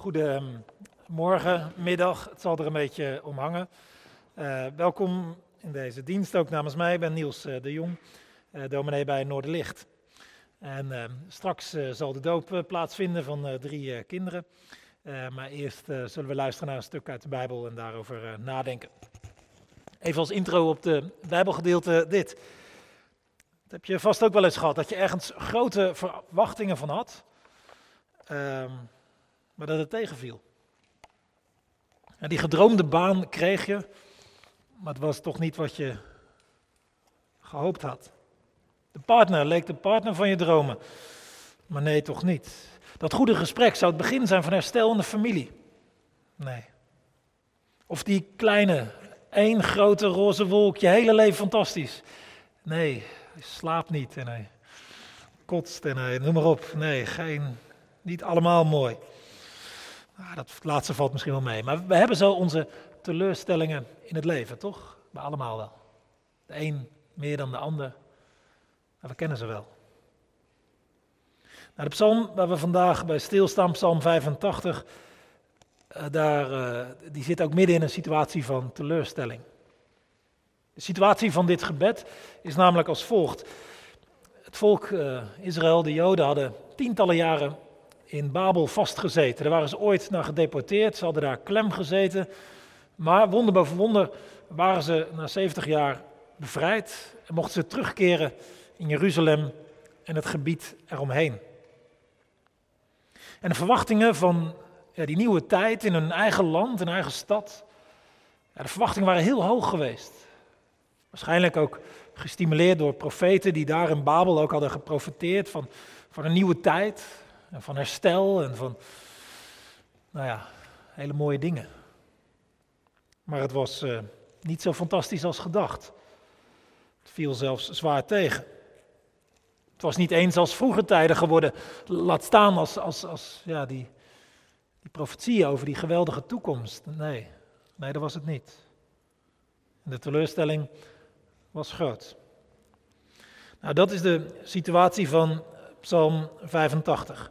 Goedemorgen, middag, het zal er een beetje om hangen. Uh, welkom in deze dienst, ook namens mij. Ik ben Niels uh, de Jong, uh, dominee bij Noorderlicht. En straks zal de doop plaatsvinden van drie kinderen. maar eerst zullen we luisteren naar een stuk uit de Bijbel en daarover nadenken. Even als intro op de Bijbelgedeelte dit. Dat heb je vast ook wel eens gehad, dat je ergens grote verwachtingen van had. Maar dat het tegenviel. En die gedroomde baan kreeg je, maar het was toch niet wat je gehoopt had. De partner leek de partner van je dromen, maar nee, toch niet. Dat goede gesprek zou het begin zijn van herstel de familie. Nee. Of die kleine, één grote roze wolk, je hele leven fantastisch. Nee, hij slaapt niet en hij kotst en hij, noem maar op. Nee, geen, niet allemaal mooi. Nou, dat laatste valt misschien wel mee. Maar we hebben zo onze teleurstellingen in het leven, toch? We allemaal wel. De een meer dan de ander. Maar we kennen ze wel. Nou, de psalm waar we vandaag bij stilstaan, psalm 85, uh, eh, daar, uh, die zit ook midden in een situatie van teleurstelling. De situatie van dit gebed is namelijk als volgt. Het volk uh, Israël, de Joden, hadden tientallen jaren in Babel vastgezeten. Daar waren ze ooit naar gedeporteerd, ze hadden daar klem gezeten. Maar wonder boven wonder waren ze na 70 jaar bevrijd en mochten ze terugkeren in Jeruzalem en het gebied eromheen. En de verwachtingen van die nieuwe tijd in hun eigen land, in hun eigen stad, ja, de verwachtingen waren heel hoog geweest. Waarschijnlijk ook gestimuleerd door profeten die daar in Babel ook hadden geprofiteerd van, van een nieuwe tijd, en van herstel en van, nou ja, hele mooie dingen. Maar het was uh, niet zo fantastisch als gedacht. Het viel zelfs zwaar tegen. Het was niet eens als vroeger tijden geworden, laat staan als, als, als ja, die, die over die geweldige toekomst. Nee, nee, dat was het niet. En de teleurstelling was groot. Nou, dat is de situatie van Psalm 85.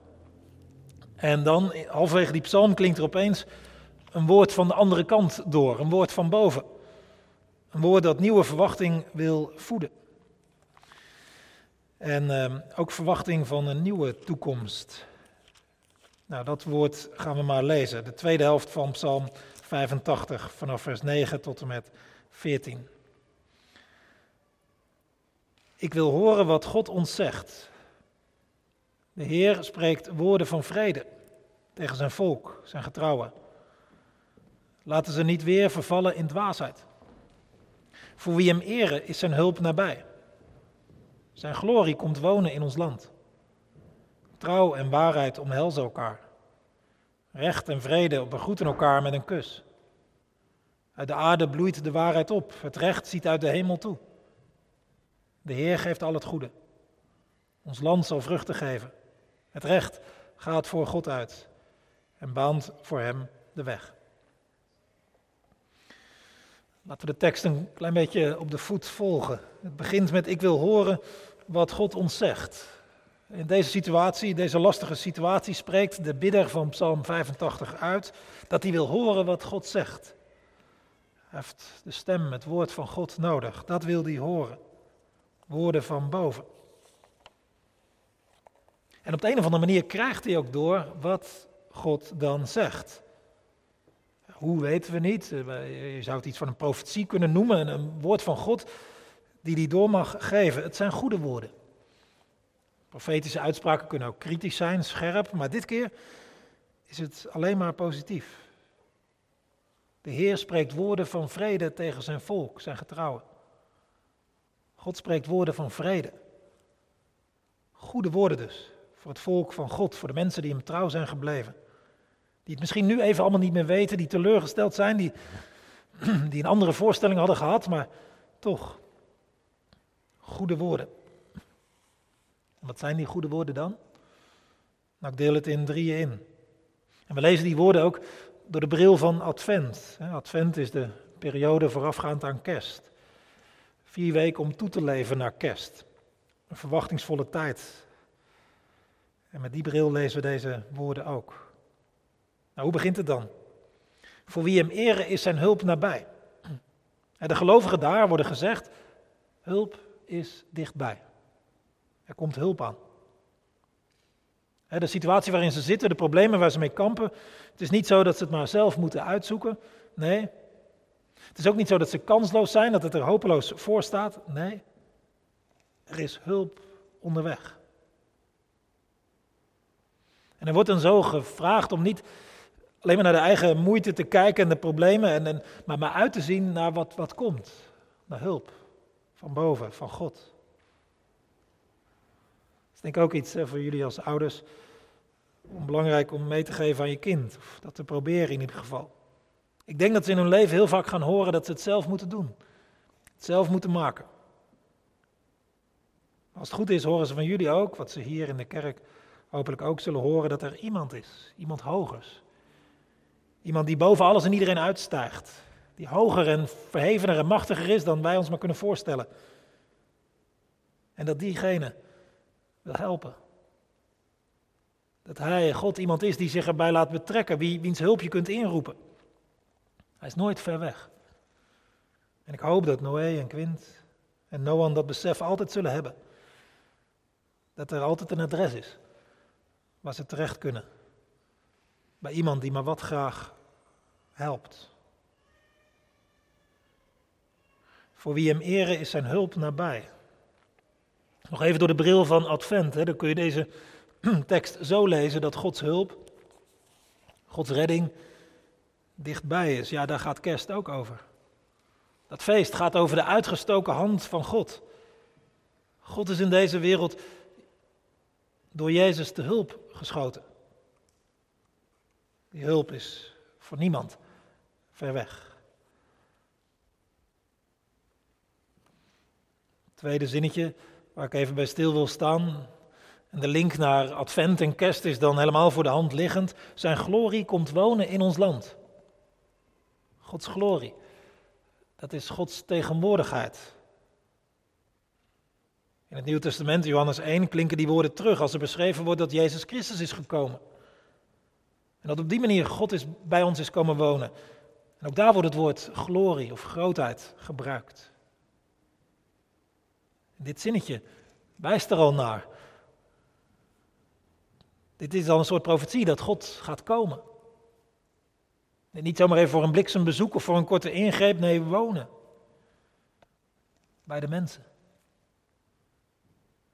En dan, halverwege die psalm, klinkt er opeens een woord van de andere kant door, een woord van boven. Een woord dat nieuwe verwachting wil voeden. En uh, ook verwachting van een nieuwe toekomst. Nou, dat woord gaan we maar lezen. De tweede helft van Psalm 85, vanaf vers 9 tot en met 14. Ik wil horen wat God ons zegt. De Heer spreekt woorden van vrede tegen zijn volk, zijn getrouwen. Laten ze niet weer vervallen in dwaasheid. Voor wie hem eren is zijn hulp nabij. Zijn glorie komt wonen in ons land. Trouw en waarheid omhelzen elkaar. Recht en vrede begroeten elkaar met een kus. Uit de aarde bloeit de waarheid op. Het recht ziet uit de hemel toe. De Heer geeft al het goede. Ons land zal vruchten geven. Het recht gaat voor God uit en baant voor hem de weg. Laten we de tekst een klein beetje op de voet volgen. Het begint met: Ik wil horen wat God ons zegt. In deze situatie, deze lastige situatie, spreekt de bidder van Psalm 85 uit dat hij wil horen wat God zegt. Hij heeft de stem, het woord van God nodig. Dat wil hij horen. Woorden van boven. En op de een of andere manier krijgt hij ook door wat God dan zegt. Hoe weten we niet? Eh, je zou het iets van een profetie kunnen noemen, een woord van God die hij door mag geven. Het zijn goede woorden. Profetische uitspraken kunnen ook kritisch zijn, scherp, maar dit keer is het alleen maar positief. De Heer spreekt woorden van vrede tegen zijn volk, zijn getrouwen. God spreekt woorden van vrede. Goede woorden dus voor het volk van God, voor de mensen die hem trouw zijn gebleven. Die het misschien nu even allemaal niet meer weten, die teleurgesteld zijn, die, die een andere voorstelling hadden gehad, maar toch, goede woorden. Wat zijn die goede woorden dan? Nou, ik deel het in drieën in. En we lezen die woorden ook door de bril van Advent. Advent is de periode voorafgaand aan kerst. Vier weken om toe te leven naar kerst. Een verwachtingsvolle tijd. En met die bril lezen we deze woorden ook. hoe begint het dan? Voor wie hem eren is zijn hulp nabij. De gelovigen daar worden gezegd, hulp is dichtbij. Er komt hulp aan. De situatie waarin ze zitten, de problemen waar ze mee kampen, het is niet zo dat ze het maar zelf moeten uitzoeken. Nee. Het is ook niet zo dat ze kansloos zijn, dat het er hopeloos voor staat. Nee. Er is hulp onderweg. En er wordt dan zo gevraagd om niet alleen maar naar de eigen moeite te kijken en de problemen, en, en, maar maar uit te zien naar wat, wat komt. Naar hulp van boven, van God. Dat is denk ik ook iets voor jullie als ouders. Om belangrijk om mee te geven aan je kind. Of dat te proberen in ieder geval. Ik denk dat ze in hun leven heel vaak gaan horen dat ze het zelf moeten doen. Het zelf moeten maken. Als het goed is, horen ze van jullie ook, wat ze hier in de kerk hopelijk ook zullen horen, dat er iemand is. Iemand hogers. Iemand die boven alles en iedereen uitstijgt. Die hoger en verhevener en machtiger is dan wij ons maar kunnen voorstellen. En dat diegene wil helpen. Dat hij, God, iemand is die zich erbij laat betrekken, wie, wiens hulp je kunt inroepen. Hij is nooit ver weg. En ik hoop dat Noé en Quint en Noan dat besef altijd zullen hebben. Dat er altijd een adres is waar ze terecht kunnen. Bij iemand die maar wat graag helpt. Voor wie hem eren is zijn hulp nabij. Nog even door de bril van Advent, hè, dan kun je deze tekst zo lezen dat Gods hulp, Gods redding dichtbij is. Ja, daar gaat kerst ook over. Dat feest gaat over de uitgestoken hand van God. God is in deze wereld door Jezus te hulp geschoten. Die hulp is voor niemand ver weg. Tweede zinnetje waar ik even bij stil wil staan. En de link naar Advent en Kerst is dan helemaal voor de hand liggend. Zijn glorie komt wonen in ons land. Gods glorie. Dat is Gods tegenwoordigheid. In het Nieuwe Testament, Johannes 1, klinken die woorden terug als er beschreven wordt dat Jezus Christus is gekomen. En dat op die manier God is, bij ons is komen wonen. En ook daar wordt het woord glorie of grootheid gebruikt. dit zinnetje wijst er al naar. Dit is al een soort profetie dat God gaat komen. En niet zomaar even voor een bliksembezoek of voor een korte ingreep, nee, wonen. Bij de mensen.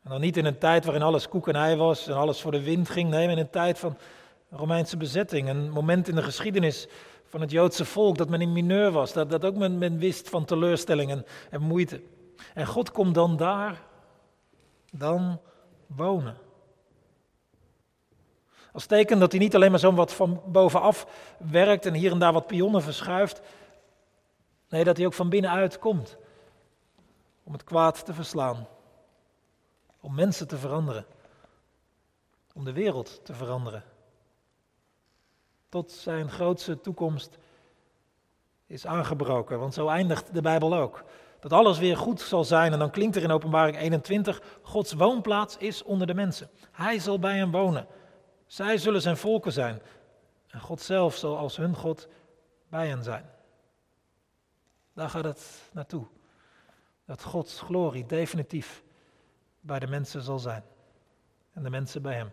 En dan niet in een tijd waarin alles koek en ei was en alles voor de wind ging. Nee, in een tijd van Romeinse bezetting. Een moment in de geschiedenis van het Joodse volk dat men in mineur was. Dat, dat ook men, men wist van teleurstellingen en moeite. En God komt dan daar, dan wonen. Als teken dat hij niet alleen maar zo wat van bovenaf werkt en hier en daar wat pionnen verschuift. Nee, dat hij ook van binnenuit komt. Om het kwaad te verslaan. Om mensen te veranderen. Om de wereld te veranderen. Tot zijn grootste toekomst is aangebroken. Want zo eindigt de Bijbel ook. Dat alles weer goed zal zijn. En dan klinkt er in Openbaring 21: Gods woonplaats is onder de mensen. Hij zal bij hen wonen. Zij zullen zijn volken zijn. En God zelf zal als hun God bij hen zijn. Daar gaat het naartoe. Dat Gods glorie definitief bij de mensen zal zijn. En de mensen bij hem.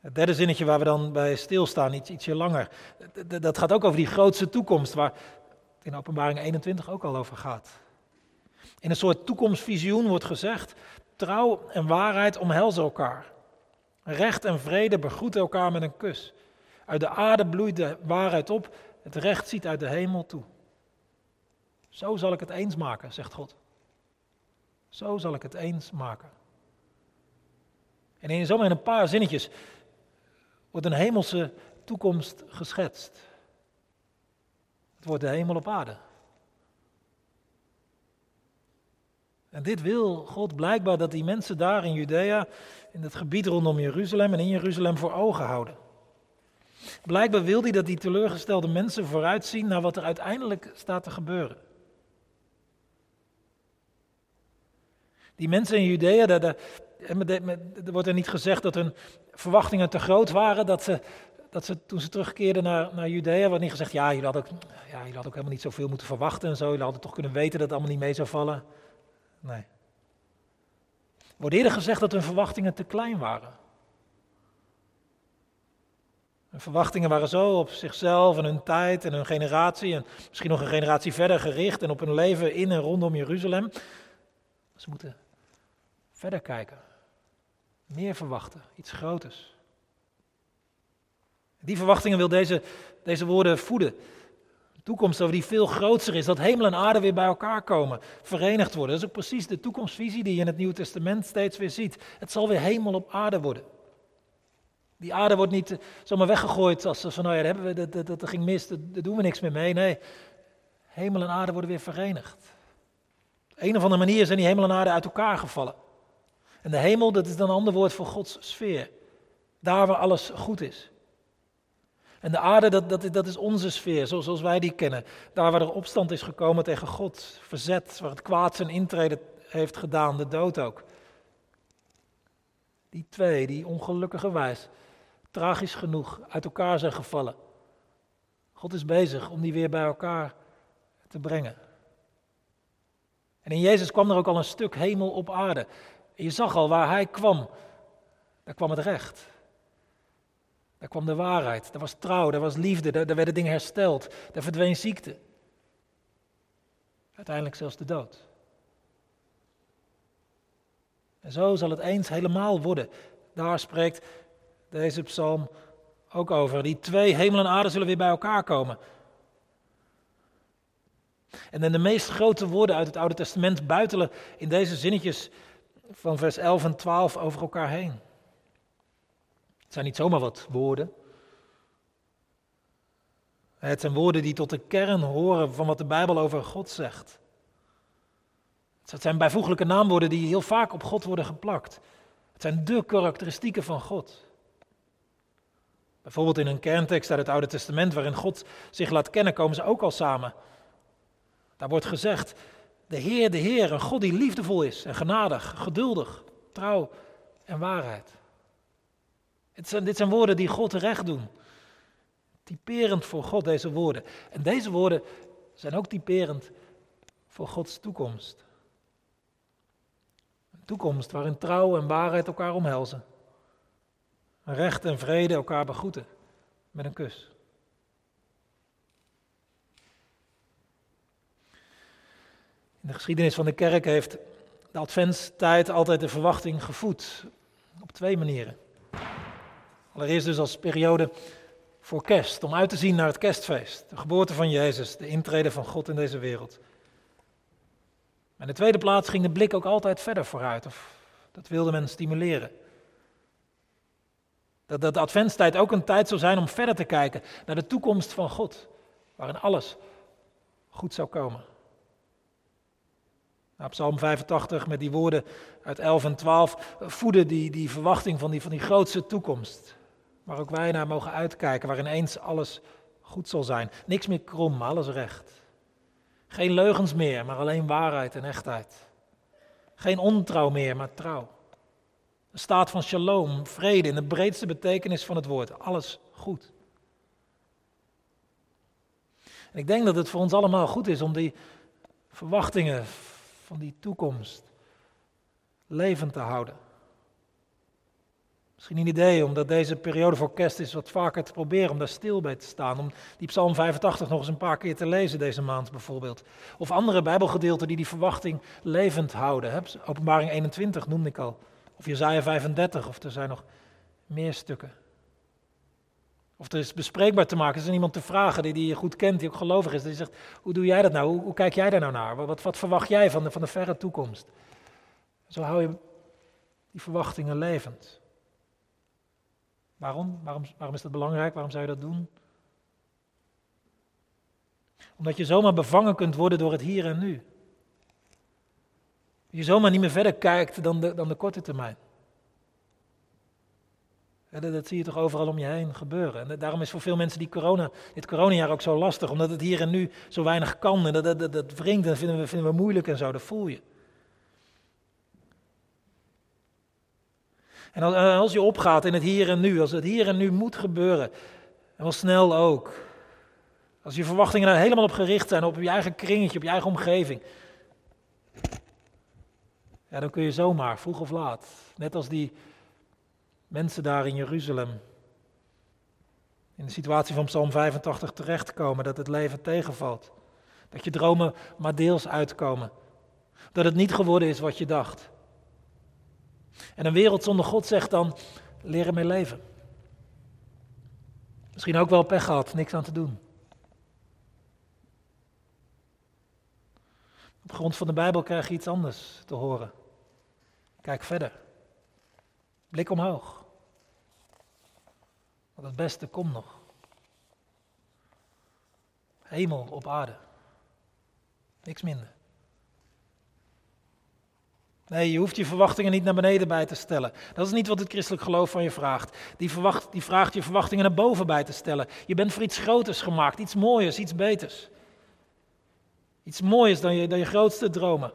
Het derde zinnetje waar we dan bij stilstaan, iets, ietsje langer. Dat gaat ook over die grootste toekomst waar het in openbaring 21 ook al over gaat. In een soort toekomstvisioen wordt gezegd, trouw en waarheid omhelzen elkaar. Recht en vrede begroeten elkaar met een kus. Uit de aarde bloeit de waarheid op, het recht ziet uit de hemel toe. Zo zal ik het eens maken, zegt God. Zo zal ik het eens maken. En in zomaar een paar zinnetjes wordt een hemelse toekomst geschetst. Het wordt de hemel op aarde. En dit wil God blijkbaar dat die mensen daar in Judea, in het gebied rondom Jeruzalem en in Jeruzalem voor ogen houden. Blijkbaar wil hij dat die teleurgestelde mensen vooruitzien naar wat er uiteindelijk staat te gebeuren. Die mensen in Judea, wordt er niet gezegd dat hun verwachtingen te groot waren, dat ze, dat ze toen ze terugkeerden naar, naar Judea, wordt niet gezegd, ja jullie, hadden ook, ja, jullie hadden ook helemaal niet zoveel moeten verwachten en zo, jullie hadden toch kunnen weten dat het allemaal niet mee zou vallen. Nee. Er wordt eerder gezegd dat hun verwachtingen te klein waren. Hun verwachtingen waren zo op zichzelf en hun tijd en hun generatie en misschien nog een generatie verder gericht en op hun leven in en rondom Jeruzalem. Ze moeten verder kijken, meer verwachten, iets groters. Die verwachtingen wil deze, deze woorden voeden. Een toekomst over die veel groter is, dat hemel en aarde weer bij elkaar komen, verenigd worden. Dat is ook precies de toekomstvisie die je in het Nieuwe Testament steeds weer ziet. Het zal weer hemel op aarde worden. Die aarde wordt niet zomaar weggegooid als van, nou ja, dat, hebben we, dat, dat, dat ging mis, daar doen we niks meer mee. Nee, hemel en aarde worden weer verenigd. Op een of andere manier zijn die hemel en aarde uit elkaar gevallen. En de hemel, dat is dan een ander woord voor Gods sfeer. Daar waar alles goed is. En de aarde, dat, dat, dat is onze sfeer, zoals, wij die kennen. Daar waar er opstand is gekomen tegen God, verzet, waar het kwaad zijn intrede heeft gedaan, de dood ook. Die twee, die ongelukkige wijs, tragisch genoeg uit elkaar zijn gevallen. God is bezig om die weer bij elkaar te brengen. En in Jezus kwam er ook al een stuk hemel op aarde. En je zag al waar hij kwam, daar kwam het recht. Daar kwam de waarheid, daar was trouw, daar was liefde, daar, werden dingen hersteld, daar verdween ziekte. Uiteindelijk zelfs de dood. En zo zal het eens helemaal worden. Daar spreekt deze psalm ook over. Die twee hemel en aarde zullen weer bij elkaar komen. En dan de meest grote woorden uit het Oude Testament buitelen in deze zinnetjes van vers 11 en 12 over elkaar heen. Het zijn niet zomaar wat woorden. Het zijn woorden die tot de kern horen van wat de Bijbel over God zegt. Het zijn bijvoeglijke naamwoorden die heel vaak op God worden geplakt. Het zijn de karakteristieken van God. Bijvoorbeeld in een kerntekst uit het Oude Testament waarin God zich laat kennen, komen ze ook al samen. Daar wordt gezegd, de Heer, de Heer, een God die liefdevol is en genadig, geduldig, trouw en waarheid. zijn, dit zijn woorden die God recht doen. Typerend voor God, deze woorden. En deze woorden zijn ook typerend voor Gods toekomst. Een toekomst waarin trouw en waarheid elkaar omhelzen. Recht en vrede elkaar begroeten met een kus. In de geschiedenis van de kerk heeft de adventstijd altijd de verwachting gevoed. Op twee manieren. Allereerst dus als periode voor kerst, om uit te zien naar het kerstfeest. De geboorte van Jezus, de intrede van God in deze wereld. Maar in de tweede plaats ging de blik ook altijd verder vooruit, of dat wilde men stimuleren. Dat de adventstijd ook een tijd zou zijn om verder te kijken naar de toekomst van God, waarin alles goed zou komen. Nou, Psalm 85 met die woorden uit 11 en 12 voeden die, die verwachting van die, van die grootste toekomst. Waar ook wij naar mogen uitkijken, waarin eens alles goed zal zijn. Niks meer krom, alles recht. Geen leugens meer, maar alleen waarheid en echtheid. Geen ontrouw meer, maar trouw. Een staat van shalom, vrede in de breedste betekenis van het woord. Alles goed. En ik denk dat het voor ons allemaal goed is om die verwachtingen van die toekomst levend te houden. Misschien een idee, omdat deze periode voor kerst is, wat vaker te proberen om daar stil bij te staan. Om die Psalm 85 nog eens een paar keer te lezen deze maand bijvoorbeeld. Of andere Bijbelgedeelten die die verwachting levend houden. Openbaring 21 noemde ik al. Of Jezaja 35, of er zijn nog meer stukken. Of er is bespreekbaar te maken, is er iemand te vragen die, die je goed kent, die ook gelovig is. Die zegt, hoe doe jij dat nou? Hoe, kijk jij daar nou naar? Wat, wat verwacht jij van de, van de verre toekomst? Zo hou je die verwachtingen levend. Waarom? waarom? Waarom is dat belangrijk? Waarom zou je dat doen? Omdat je zomaar bevangen kunt worden door het hier en nu. Je zomaar niet meer verder kijkt dan dan de korte termijn. Dat, zie je toch overal om je heen gebeuren. En daarom is voor veel mensen die corona, dit coronajaar ook zo lastig, omdat het hier en nu zo weinig kan. En dat, dat, dat, wringt en vinden we, vinden we moeilijk en zo, dat voel je. En als je opgaat in het hier en nu, als het hier en nu moet gebeuren, en wel snel ook. Als je verwachtingen daar helemaal op gericht zijn, op je eigen kringetje, op je eigen omgeving. Ja, dan kun je zomaar, vroeg of laat, net als die mensen daar in Jeruzalem, in de situatie van Psalm 85 terechtkomen, dat het leven tegenvalt. Dat je dromen maar deels uitkomen. Dat het niet geworden is wat je dacht. En een wereld zonder God zegt dan, leren mee leven. Misschien ook wel pech gehad, niks aan te doen. Op grond van de Bijbel krijg je iets anders te horen. Kijk verder. Blik omhoog. Want het beste komt nog. Hemel op aarde. Niks minder. Nee, je hoeft je verwachtingen niet naar beneden bij te stellen. Dat is niet wat het christelijk geloof van je vraagt. Die, verwacht, die vraagt je verwachtingen naar boven bij te stellen. Je bent voor iets groters gemaakt, iets mooiers, iets beters. Iets mooiers dan je, dan je grootste dromen.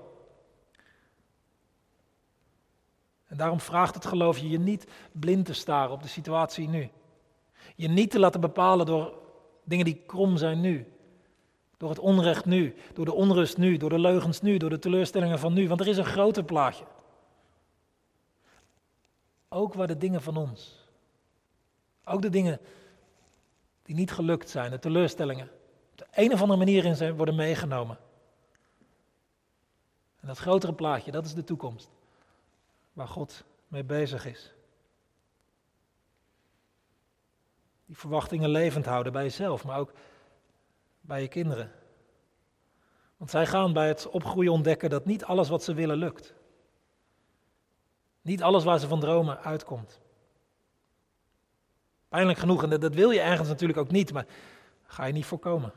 En daarom vraagt het geloof je je niet blind te staren op de situatie nu. Je niet te laten bepalen door dingen die krom zijn nu. Door het onrecht nu, door de onrust nu, door de leugens nu, door de teleurstellingen van nu. Want er is een groter plaatje. Ook waar de dingen van ons. Ook de dingen die niet gelukt zijn, de teleurstellingen. Op de een of andere manier in zijn worden meegenomen. En dat grotere plaatje, dat is de toekomst. Waar God mee bezig is. Die verwachtingen levend houden bij jezelf, maar ook bij je kinderen. Want zij gaan bij het opgroeien ontdekken dat niet alles wat ze willen lukt. Niet alles waar ze van dromen uitkomt. Pijnlijk genoeg, en dat wil je ergens natuurlijk ook niet, maar ga je niet voorkomen.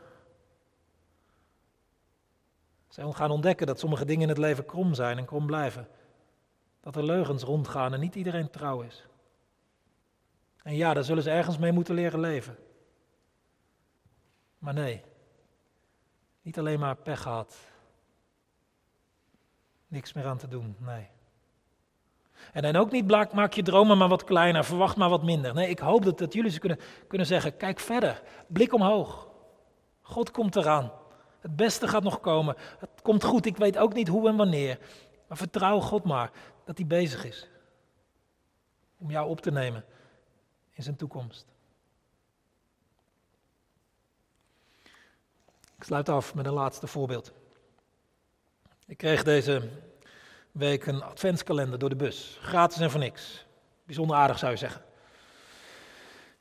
Zij gaan ontdekken dat sommige dingen in het leven krom zijn en krom blijven. Dat er leugens rondgaan en niet iedereen trouw is. En ja, daar zullen ze ergens mee moeten leren leven. Maar nee, niet alleen maar pech gehad. Niks meer aan te doen, nee. En dan ook niet maak je dromen maar wat kleiner, verwacht maar wat minder. Nee, ik hoop dat, dat jullie ze kunnen, kunnen zeggen, kijk verder, blik omhoog. God komt eraan. Het beste gaat nog komen. Het komt goed, ik weet ook niet hoe en wanneer. Maar vertrouw God maar dat hij bezig is. Om jou op te nemen in zijn toekomst. Ik sluit af met een laatste voorbeeld. Ik kreeg deze week een adventskalender door de bus. Gratis en voor niks. Bijzonder aardig zou je zeggen.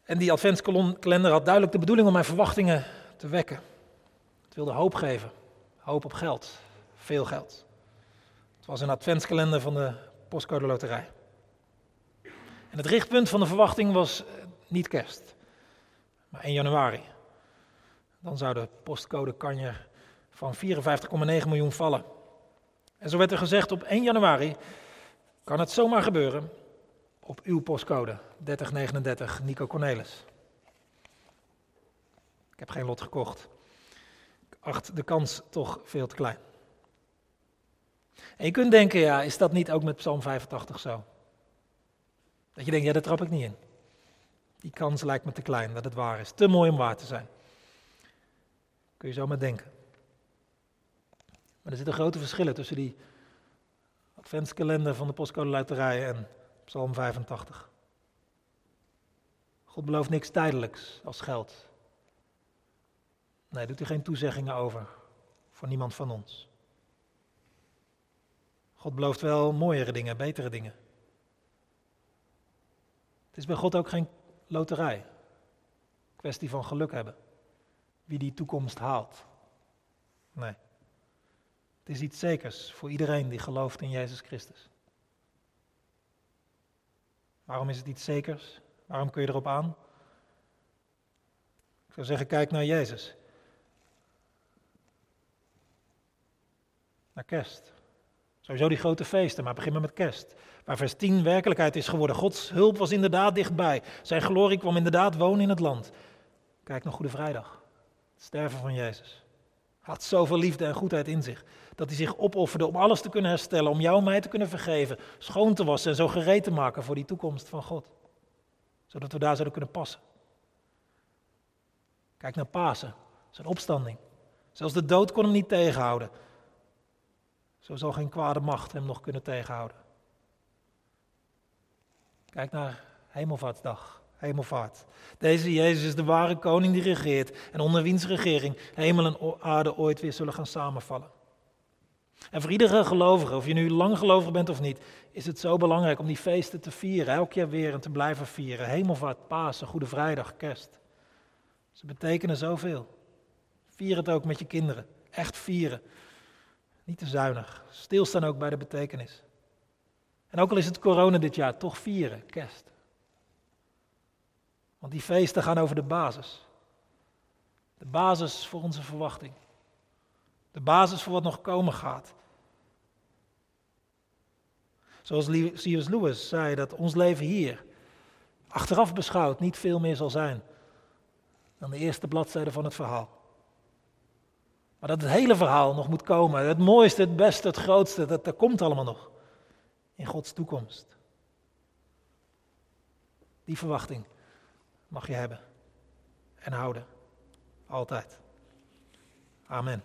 En die adventskalender had duidelijk de bedoeling om mijn verwachtingen te wekken. Het wilde hoop geven. Hoop op geld. Veel geld. Het was een adventskalender van de postcode loterij. En het richtpunt van de verwachting was eh, niet kerst, maar 1 januari. Dan zou de postcode kanjer van 54,9 miljoen vallen. En zo werd er gezegd, op 1 januari kan het zomaar gebeuren op uw postcode 3039 Nico Cornelis. Ik heb geen lot gekocht. Ik acht de kans toch veel te klein. En je kunt denken, ja, is dat niet ook met Psalm 85 zo? Dat je denkt, ja, daar trap ik niet in. Die kans lijkt me te klein dat het waar is. Te mooi om waar te zijn. Kun je zo maar denken. Maar er zitten grote verschillen tussen die adventskalender van de postcode luiterij en Psalm 85. God belooft niks tijdelijks als geld. Nee, doet hij geen toezeggingen over voor niemand van ons. God belooft wel mooiere dingen, betere dingen. Het is bij God ook geen loterij. Kwestie van geluk hebben. Wie die toekomst haalt. Nee. Het is iets zekers voor iedereen die gelooft in Jezus Christus. Waarom is het iets zekers? Waarom kun je erop aan? Ik zou zeggen, kijk naar Jezus. Naar kerst. Sowieso die grote feesten, maar begin maar met kerst. Waar vers 10 werkelijkheid is geworden. Gods hulp was inderdaad dichtbij. Zijn glorie kwam inderdaad wonen in het land. Kijk naar Goede Vrijdag. Het sterven van Jezus. Had zoveel liefde en goedheid in zich. Dat hij zich opofferde om alles te kunnen herstellen, om jou en mij te kunnen vergeven, schoon te wassen en zo gereed te maken voor die toekomst van God. Zodat we daar zouden kunnen passen. Kijk naar Pasen, zijn opstanding. Zelfs de dood kon hem niet tegenhouden. Zo zal geen kwade macht hem nog kunnen tegenhouden. Kijk naar Hemelvaartsdag, Hemelvaart. Deze Jezus is de ware koning die regeert en onder wiens regering hemel en aarde ooit weer zullen gaan samenvallen. En voor iedere gelovige, of je nu lang gelovig bent of niet, is het zo belangrijk om die feesten te vieren, elk jaar weer en te blijven vieren. Hemelvaart, Pasen, Goede Vrijdag, Kerst. Ze betekenen zoveel. Vier het ook met je kinderen. Echt vieren. Niet te zuinig. Stilstaan ook bij de betekenis. En ook al is het corona dit jaar, toch vieren, kerst. Want die feesten gaan over de basis. De basis voor onze verwachting. De basis voor wat nog komen gaat. Zoals C.S. Lewis zei, dat ons leven hier, achteraf beschouwd, niet veel meer zal zijn dan de eerste bladzijde van het verhaal. Maar dat het hele verhaal nog moet komen, het mooiste, het beste, het grootste, dat, dat komt allemaal nog in Gods toekomst. Die verwachting mag je hebben en houden. Altijd. Amen.